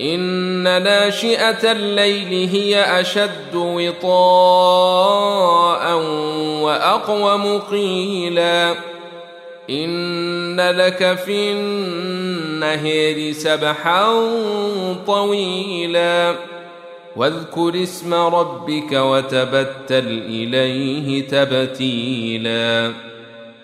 إن ناشئة الليل هي أشد وطاء وأقوم قيلا. إن لك في النهر سبحا طويلا. واذكر اسم ربك وتبتل إليه تبتيلا.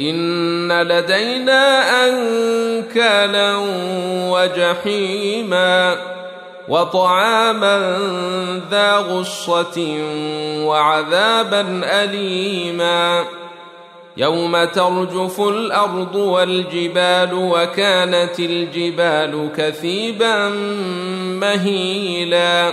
ان لدينا انكالا وجحيما وطعاما ذا غصه وعذابا اليما يوم ترجف الأرض والجبال وكانت الجبال كثيبا مهيلا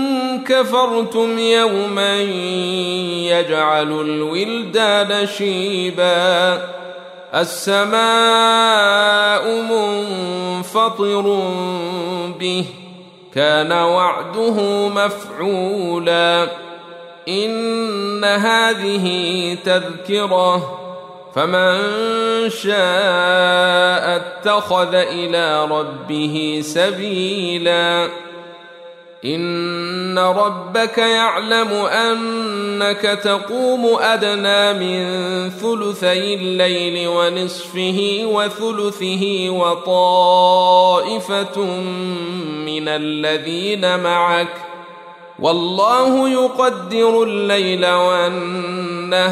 كفرتم يوما يجعل الولدان شيبا. السماء منفطر به كان وعده مفعولا. إن هذه تذكرة فمن شاء اتخذ إلى ربه سبيلا. ان ربك يعلم انك تقوم ادنى من ثلثي الليل ونصفه وثلثه وطائفه من الذين معك والله يقدر الليل والنهار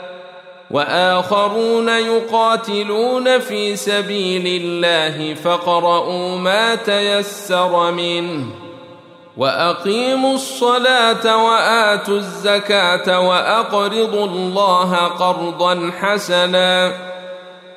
وآخرون يقاتلون في سبيل الله فقرؤوا ما تيسر منه وأقيموا الصلاة وآتوا الزكاة وأقرضوا الله قرضا حسنا